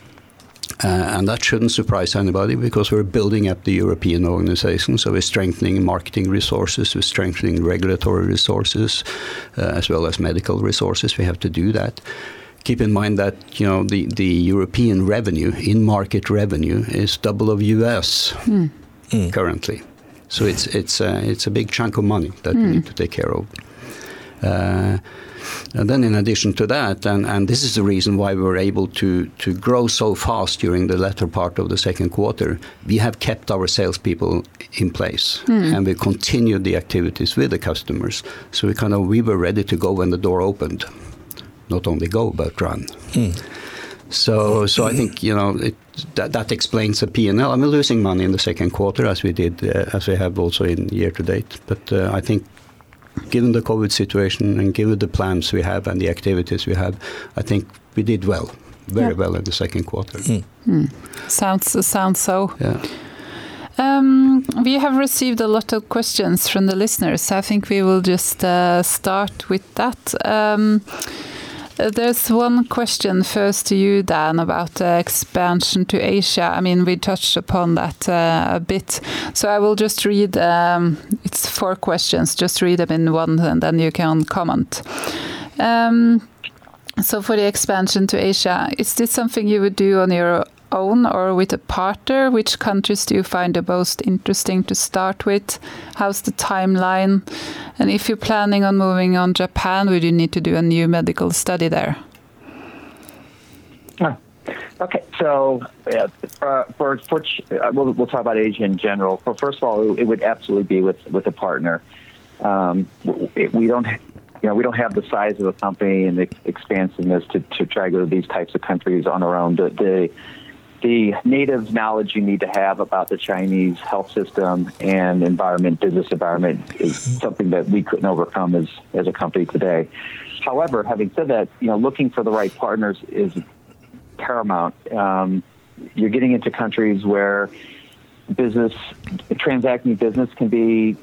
Uh, and that shouldn't surprise anybody because we're building up the European organization. So we're strengthening marketing resources, we're strengthening regulatory resources, uh, as well as medical resources. We have to do that. Keep in mind that you know the, the European revenue, in-market revenue, is double of US mm. currently. So it's it's uh, it's a big chunk of money that mm. we hmm. need to take care of. Uh, and then in addition to that, and, and this is the reason why we were able to, to grow so fast during the latter part of the second quarter, we have kept our salespeople in place mm. and we continued the activities with the customers. So we kind of we were ready to go when the door opened. Not only go, but run. Mm. So, so I think you know it, that that explains the P and L. I mean, losing money in the second quarter, as we did, uh, as we have also in year to date. But uh, I think given the COVID situation and given the plans we have and the activities we have, I think we did well, very yeah. well in the second quarter. Mm. Mm. Sounds sounds so. Yeah. Um, we have received a lot of questions from the listeners. I think we will just uh, start with that. Um, there's one question first to you, Dan, about uh, expansion to Asia. I mean, we touched upon that uh, a bit. So I will just read, um, it's four questions, just read them in one and then you can comment. Um, so for the expansion to Asia, is this something you would do on your own or with a partner? Which countries do you find the most interesting to start with? How's the timeline? And if you're planning on moving on Japan, would you need to do a new medical study there? Okay, so uh, for, for uh, we'll, we'll talk about Asia in general. But first of all, it would absolutely be with with a partner. Um, we don't you know, we don't have the size of a company and the expansiveness to, to try to go to these types of countries on our own. The, the the native knowledge you need to have about the Chinese health system and environment, business environment, is something that we couldn't overcome as, as a company today. However, having said that, you know, looking for the right partners is paramount. Um, you're getting into countries where business, transacting business can be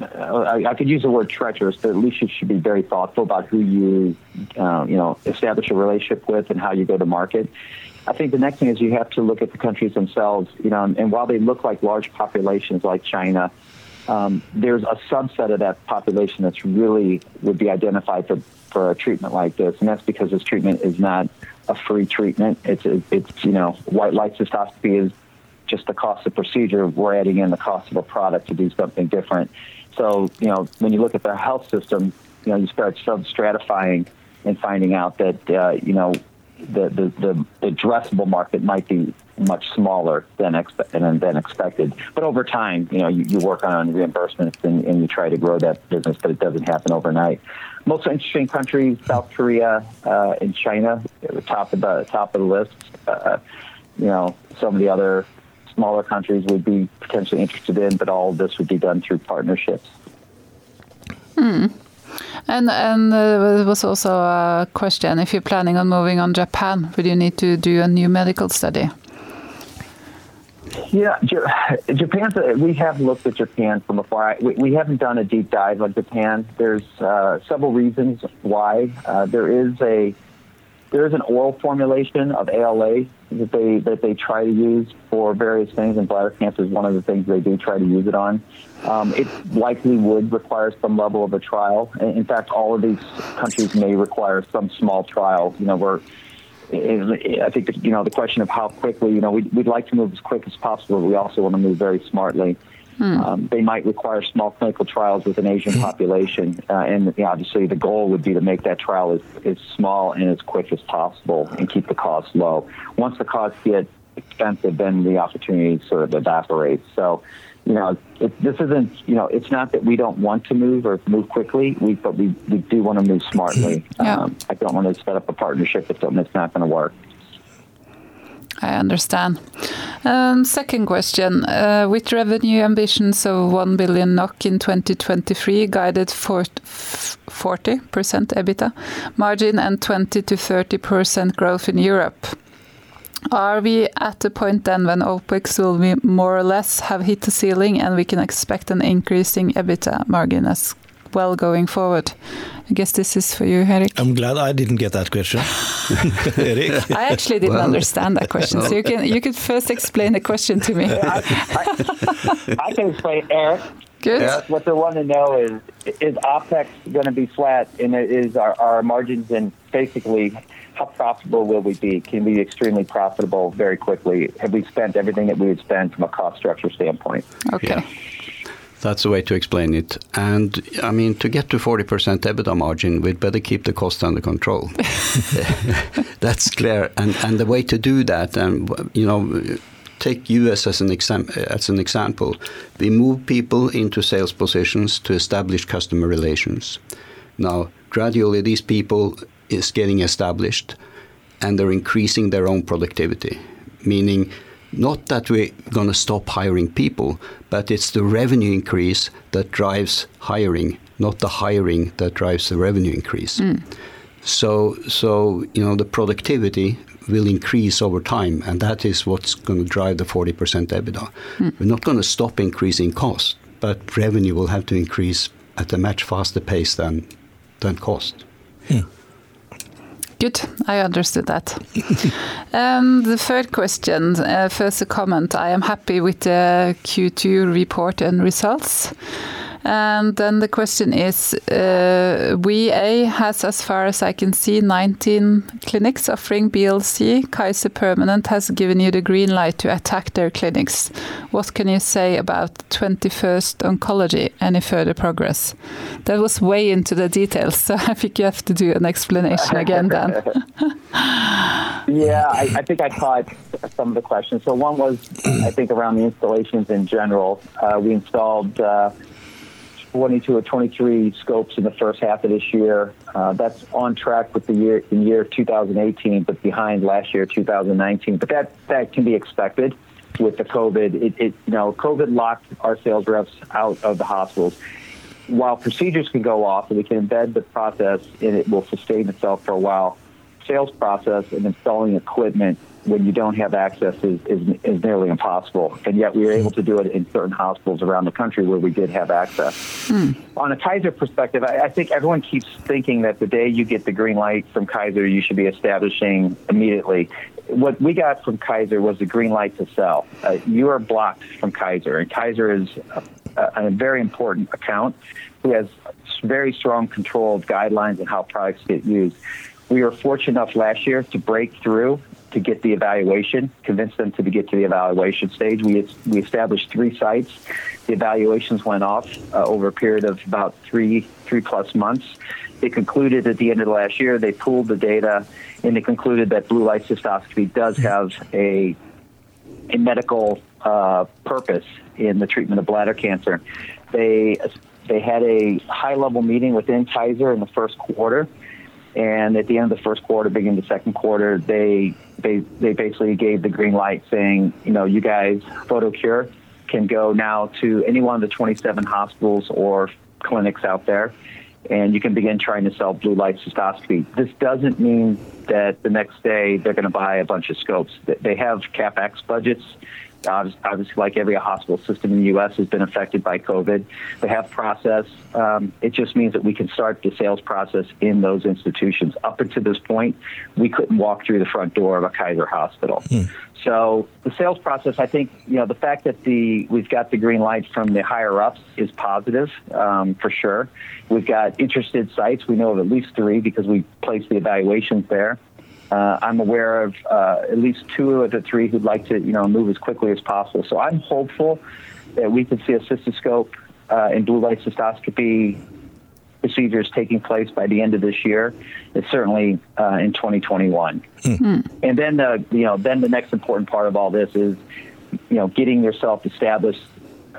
I, I, could use the word treacherous, but at least you should be very thoughtful about who you, uh, you know, establish a relationship with and how you go to market. I think the next thing is you have to look at the countries themselves, you know, and, and while they look like large populations like China, um, there's a subset of that population that's really would be identified for, for a treatment like this, and that's because this treatment is not a free treatment. It's it's you know white light cystoscopy is just the cost of procedure. We're adding in the cost of a product to do something different. So, you know, when you look at their health system, you know, you start sub-stratifying and finding out that, uh, you know, the, the, the, the addressable market might be much smaller than, expe- than, than expected. But over time, you know, you, you work on reimbursements and, and you try to grow that business, but it doesn't happen overnight. Most interesting countries, South Korea uh, and China, top of the top of the list. Uh, you know, some of the other smaller countries would be potentially interested in, but all of this would be done through partnerships. Hmm. And and uh, there was also a question: if you're planning on moving on Japan, would you need to do a new medical study? Yeah, Japan. We have looked at Japan from afar. We, we haven't done a deep dive on Japan. There's uh, several reasons why. Uh, there is a there is an oral formulation of ALA that they that they try to use for various things, and bladder cancer is one of the things they do try to use it on. Um, it likely would require some level of a trial. In fact, all of these countries may require some small trial. You know, where I think the, you know the question of how quickly. You know, we'd, we'd like to move as quick as possible. But we also want to move very smartly. Hmm. Um, they might require small clinical trials with an Asian population, uh, and you know, obviously the goal would be to make that trial as, as small and as quick as possible and keep the costs low. Once the costs get expensive, then the opportunity sort of evaporates. So, you know, it, this isn't, you know, it's not that we don't want to move or move quickly, we, but we, we do want to move smartly. Yeah. Um, I don't want to set up a partnership with something that's not going to work. I understand. Um, second question. Uh, with revenue ambitions of 1 billion NOK in 2023, guided for 40% EBITDA margin and 20 to 30 percent growth in Europe, are we at the point then when OpEx will be more or less have hit the ceiling and we can expect an increasing EBITDA margin as well going forward? I guess this is for you, Erik. I'm glad I didn't get that question, Erik. I actually didn't well, understand that question, so you can you could first explain the question to me. I, I, I, can explain, Erik. Good. Yeah. What they want to know is is OPEX going to be flat, and is our, our margins and basically how profitable will we be? Can we be extremely profitable very quickly? Have we spent everything that we would spend from a cost structure standpoint? Okay. Yeah. That's the way to explain it. And I mean, to get to 40% EBITDA margin, we'd better keep the cost under control. That's clear. And and the way to do that, and you know, take US as an exam- as an example. We move people into sales positions to establish customer relations. Now, gradually, these people is getting established, and they're increasing their own productivity, meaning not that we're going to stop hiring people, but it's the revenue increase that drives hiring, not the hiring that drives the revenue increase. Mm. So, so you know, the productivity will increase over time, and that is what's going to drive the 40% EBITDA. Mm. We're not going to stop increasing costs, but revenue will have to increase at a much faster pace than than cost. Yeah. Good, I understood that. and the third question, uh, first a comment. I am happy with the Q2 report and results. And then the question is, uh, VA has, as far as I can see, 19 clinics offering BLC. Kaiser Permanente has given you the green light to attack their clinics. What can you say about 21st Oncology? Any further progress? That was way into the details, so I think you have to do an explanation again, Dan. yeah, I, I, think I caught some of the questions. So one was, I think, around the installations in general. Uh, we installed uh, 22 or 23 scopes in the first half of this year. Uh, that's on track with the year in year 2018, but behind last year 2019. But that that can be expected with the COVID. It, it you know COVID locked our sales reps out of the hospitals. While procedures can go off and we can embed the process and it will sustain itself for a while, sales process and installing equipment when you don't have access is, is, is, nearly impossible. And yet we were able to do it in certain hospitals around the country where we did have access. Hmm. On a Kaiser perspective, I, I, think everyone keeps thinking that the day you get the green light from Kaiser, you should be establishing immediately. What we got from Kaiser was the green light to sell. Uh, you are blocked from Kaiser, and Kaiser is a, a very important account who has very strong control of guidelines and how products get used we were fortunate enough last year to break through to get the evaluation, convince them to get to the evaluation stage. We, we established three sites. The evaluations went off uh, over a period of about three, three plus months. They concluded at the end of the last year, they pooled the data, and they concluded that blue light cystoscopy does have a, a medical uh, purpose in the treatment of bladder cancer. They, they had a high level meeting within Kaiser in the first quarter and at the end of the first quarter, beginning the second quarter, they they they basically gave the green light, saying, you know, you guys, PhotoCure can go now to any one of the 27 hospitals or clinics out there, and you can begin trying to sell blue light cystoscopy. This doesn't mean that the next day they're going to buy a bunch of scopes. They have capex budgets obviously, like every hospital system in the U.S., has been affected by COVID. They have process. Um, it just means that we can start the sales process in those institutions. Up until this point, we couldn't walk through the front door of a Kaiser hospital. Hmm. So the sales process, I think, you know, the fact that the we've got the green light from the higher ups is positive um, for sure. We've got interested sites. We know of at least three because we placed the evaluations there. Uh, I'm aware of uh, at least two of the three who'd like to, you know, move as quickly as possible. So I'm hopeful that we can see a cystoscope uh, and blue light cystoscopy procedures taking place by the end of this year. It's certainly uh, in 2021. Mm-hmm. And then, the, you know, then the next important part of all this is, you know, getting yourself established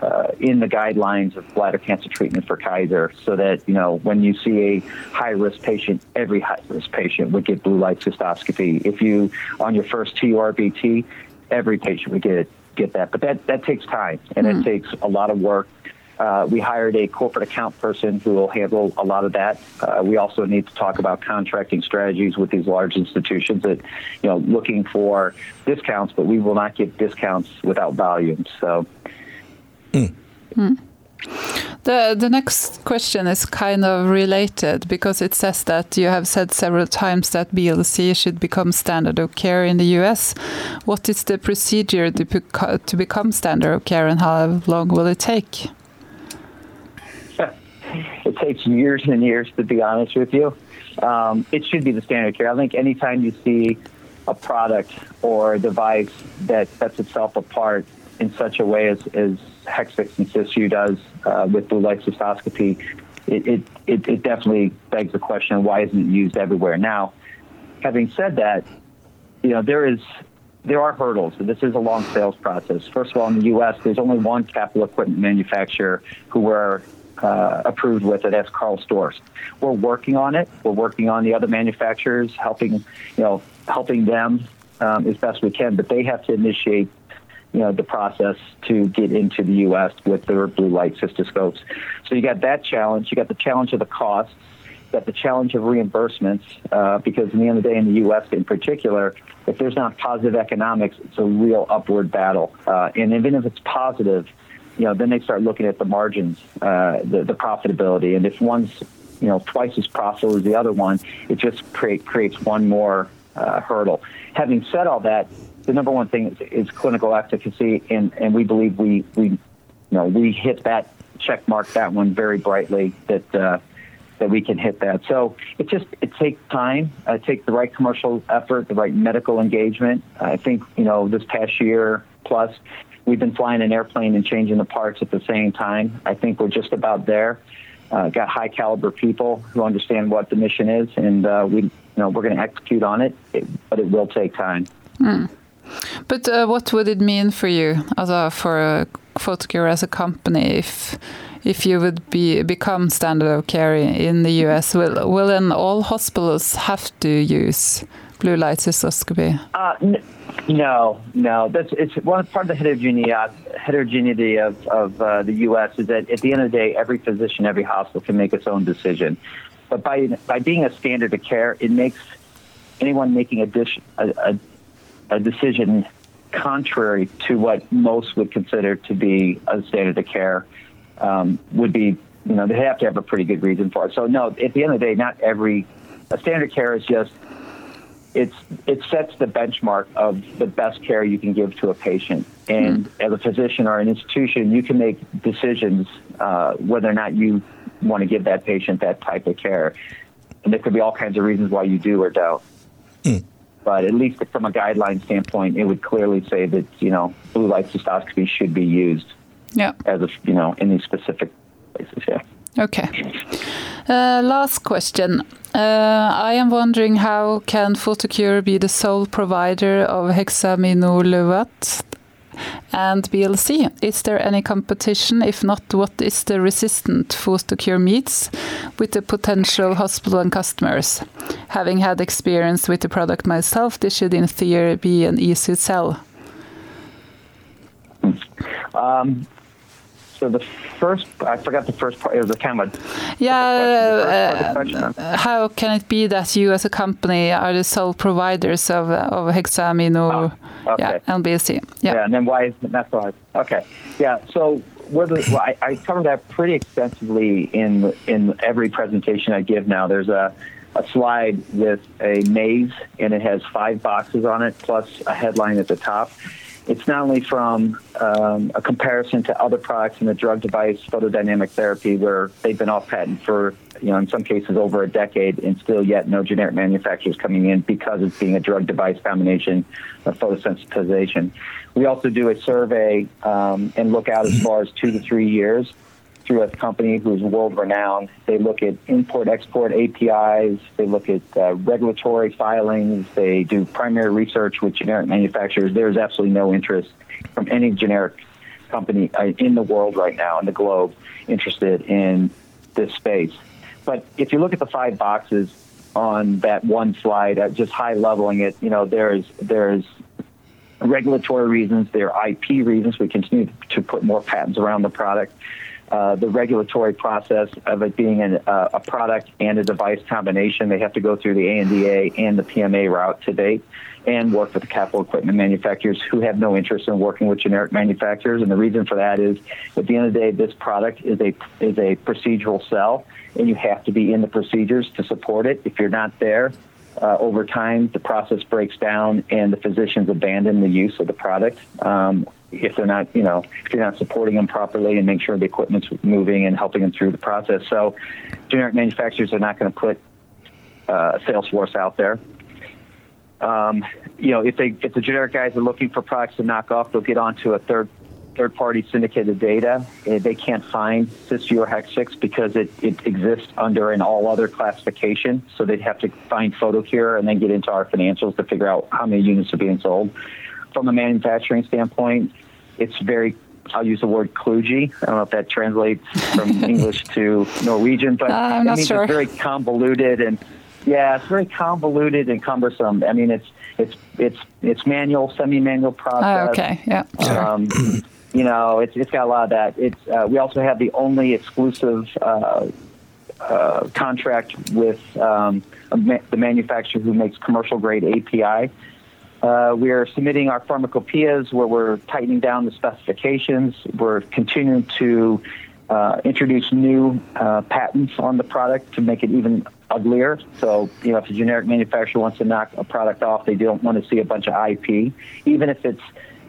uh, in the guidelines of bladder cancer treatment for Kaiser so that, you know, when you see a high risk patient, every high risk patient would get blue light cystoscopy. If you, on your first TURBT, every patient would get get that. But that, that takes time and mm. it hmm. takes a lot of work. Uh, we hired a corporate account person who will handle a lot of that. Uh, we also need to talk about contracting strategies with these large institutions that, you know, looking for discounts, but we will not give discounts without volume. So Mm. Mm. The the next question is kind of related because it says that you have said several times that BLC should become standard of care in the US. What is the procedure to, to become standard of care and how long will it take? It takes years and years to be honest with you. Um, it should be the standard of care. I think anytime you see a product or a device that sets itself apart in such a way as, as Hexvix and Cysview does uh, with blue light cystoscopy, it, it, it, it, definitely begs the question why isn't it used everywhere? Now, having said that, you know, there is there are hurdles. This is a long sales process. First of all, in the U.S., there's only one capital equipment manufacturer who we're uh, approved with it. That's Karl Storz. We're working on it. We're working on the other manufacturers, helping you know helping them um, as best we can. But they have to initiate you know the process to get into the U.S. with their blue light cystoscopes. So you got that challenge. You got the challenge of the cost. You got the challenge of reimbursements uh, because in the end of the day, in the U.S. in particular, if there's not positive economics, it's a real upward battle. Uh, and even if it's positive, you know, then they start looking at the margins, uh, the, the profitability, and if one's you know twice as profitable as the other one, it just create, creates one more uh, hurdle. Having said all that, the number one thing is, is clinical efficacy, and, and we believe we, we, you know, we hit that check mark that one very brightly that uh, that we can hit that. So it just it takes time. Uh, it takes the right commercial effort, the right medical engagement. I think you know this past year plus, we've been flying an airplane and changing the parts at the same time. I think we're just about there. Uh, got high caliber people who understand what the mission is, and uh, we you know we're going to execute on it, it, but it will take time. Mm. But uh, what would it mean for you, also for a Photocure as a company if if you would be become standard of care in the US? Will will then all hospitals have to use blue light cystoscopy? Uh, no, no. That's it's one part of the heterogeneity heterogeneity of of uh, the U.S. is that at the end of the day, every physician, every hospital can make its own decision. But by by being a standard of care, it makes anyone making a, dish, a, a, a decision contrary to what most would consider to be a standard of care um, would be. You know, they have to have a pretty good reason for it. So no, at the end of the day, not every a standard of care is just it's it sets the benchmark of the best care you can give to a patient. And mm-hmm. as a physician or an institution, you can make decisions uh, whether or not you want to give that patient that type of care. And there could be all kinds of reasons why you do or don't. Mm. But at least from a guideline standpoint, it would clearly say that you know blue light cystoscopy should be used. Yeah. As a you know in these specific places. Yeah. Okay. Uh, last question. Uh, I am wondering how can Photocure be the sole provider of hexaminolevat and BLC? Is there any competition? If not, what is the resistant food to cure meets with the potential hospital and customers? Having had experience with the product myself, this should in theory be an easy sell. Um, so the first, I forgot the first part. It was a of yeah. Uh, how can it be that you, as a company, are the sole providers of of hexamino, oh, okay. yeah, LBC? Yeah. yeah, and then why is that so hard? Okay, yeah. So well, I, I cover that pretty extensively in in every presentation I give now. There's a a slide with a maze, and it has five boxes on it, plus a headline at the top it's not only from um, a comparison to other products in the drug device photodynamic therapy where they've been off patent for, you know, in some cases over a decade and still yet no generic manufacturers coming in because it's being a drug device combination of photosensitization. We also do a survey um, and look out as far as two to three years through a company who's world renowned. They look at import export APIs, they look at uh, regulatory filings, they do primary research with generic manufacturers. There's absolutely no interest from any generic company uh, in the world right now, in the globe, interested in this space. But if you look at the five boxes on that one slide, uh, just high leveling it, you know, there's there's regulatory reasons, there are IP reasons. We continue to put more patents around the product. Uh, the regulatory process of it being an, uh, a product and a device combination. They have to go through the ANDA and the PMA route to date and work with the capital equipment manufacturers who have no interest in working with generic manufacturers. And the reason for that is at the end of the day, this product is a, is a procedural cell and you have to be in the procedures to support it. If you're not there, uh, over time, the process breaks down and the physicians abandon the use of the product. Um, if they're not, you know, if you're not supporting them properly and make sure the equipment's moving and helping them through the process. So, generic manufacturers are not going to put uh, sales force out there. Um, you know, if they if the generic guys are looking for products to knock off, they'll get onto a third third party syndicated data. Uh, they can't find or Hexvix because it, it exists under an all other classification. So they'd have to find Photocure and then get into our financials to figure out how many units are being sold from a manufacturing standpoint, it's very I'll use the word kludgy. I don't know if that translates from English to Norwegian, but uh, it means sure. it's very convoluted and yeah, it's very convoluted and cumbersome. I mean, it's it's it's it's manual, semi-manual process. Oh, okay, yeah. Um, you know, it's it's got a lot of that. It's uh, we also have the only exclusive uh, uh, contract with um, ma- the manufacturer who makes commercial grade API. Uh, we are submitting our pharmacopoeias where we're tightening down the specifications. We're continuing to uh, introduce new uh, patents on the product to make it even uglier. So, you know, if a generic manufacturer wants to knock a product off, they don't want to see a bunch of IP, even if it's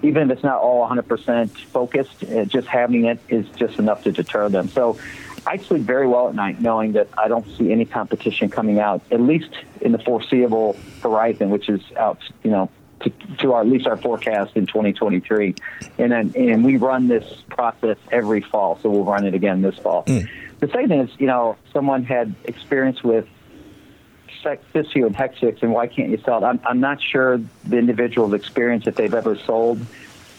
even if it's not all 100% focused. Just having it is just enough to deter them. So, I sleep very well at night knowing that I don't see any competition coming out, at least in the foreseeable horizon, which is out, you know, to, to our, at least our forecast in 2023. And then, and we run this process every fall, so we'll run it again this fall. Mm. The second thing is, you know, someone had experience with Cysview and Hexvix, and why can't you sell it? I'm, I'm not sure the individual's experience if they've ever sold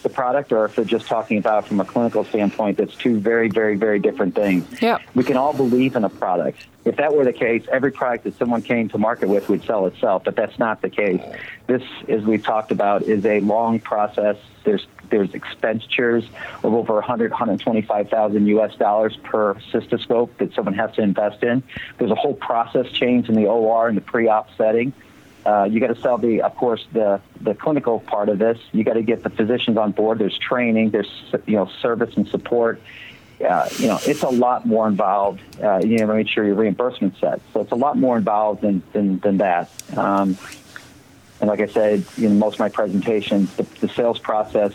the product or if they're just talking about from a clinical standpoint, that's two very, very, very different things. Yeah. We can all believe in a product. If that were the case, every product that someone came to market with would sell itself, but that's not the case. This, as we've talked about, is a long process. There's there's expenditures of over 100, 125,000 US dollars per cystoscope that someone has to invest in. There's a whole process change in the OR and the pre-op setting. Uh, you got to sell the, of course, the the clinical part of this. You got to get the physicians on board. There's training. There's you know service and support. Uh, you know, it's a lot more involved. Uh, you know, make sure your reimbursement set. So it's a lot more involved than than, than that. Um, and like I said in most of my presentations, the, the sales process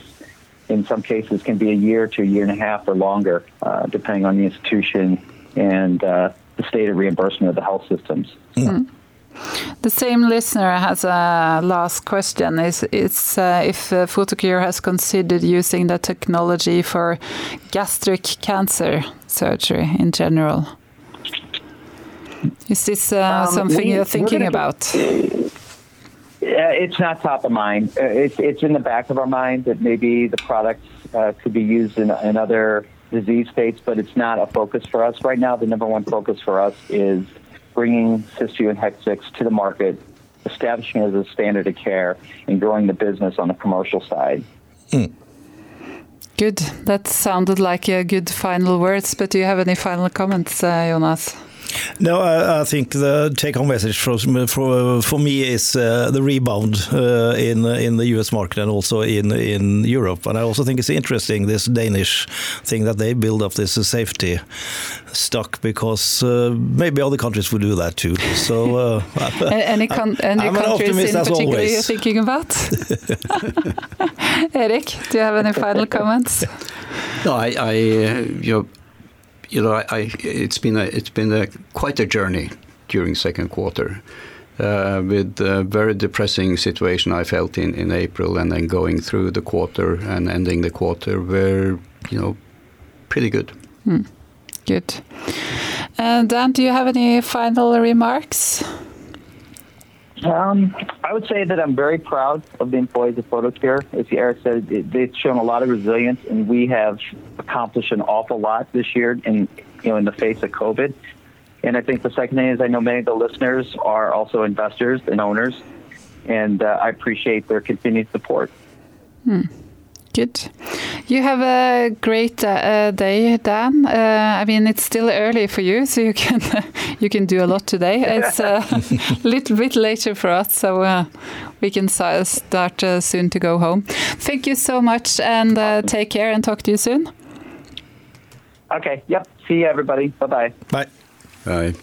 in some cases can be a year to a year and a half or longer, uh, depending on the institution and uh, the state of reimbursement of the health systems. Mm. The same listener has a last question. Is it's uh, if uh, Photocure has considered using the technology for gastric cancer surgery in general? Is this uh, um, something we, you're thinking about? it's not top of mind. Uh, it's it's in the back of our mind that maybe the products uh, could be used in, in other disease states, but it's not a focus for us right now. The number one focus for us is bringing Cysview and Hexvix to the market, establishing it as a standard of care, and growing the business on the commercial side. Mm. Good. That sounded like a good final words, but do you have any final comments, uh, Jonas? No, I, I, think the take-home message for for, for me is uh, the rebound uh, in in the U.S. market and also in in Europe. And I also think it's interesting this Danish thing that they build up this safety stock because uh, maybe other countries would do that too. So uh, any, con any countries in particular you're thinking about? Erik, do you have any final comments? No, I, I you know, you know, I, I, it's been a, it's been a, quite a journey during second quarter. Uh, with a very depressing situation I felt in, in April and then going through the quarter and ending the quarter were, you know, pretty good. Mm. Good. And Dan, do you have any final remarks? Um, I would say that I'm very proud of the employees of Photocure. As Eric said, it, they've shown a lot of resilience, and we have accomplished an awful lot this year in you know in the face of COVID. And I think the second thing is I know many of the listeners are also investors and owners, and uh, I appreciate their continued support. Hmm. Good. You have a great uh, day, Dan. Uh, I mean, it's still early for you, so you can you can do a lot today. It's a little bit later for us, so uh, we can start uh, soon to go home. Thank you so much, and uh, take care, and talk to you soon. Okay. Yep. See you, everybody. Bye-bye. Bye. Bye.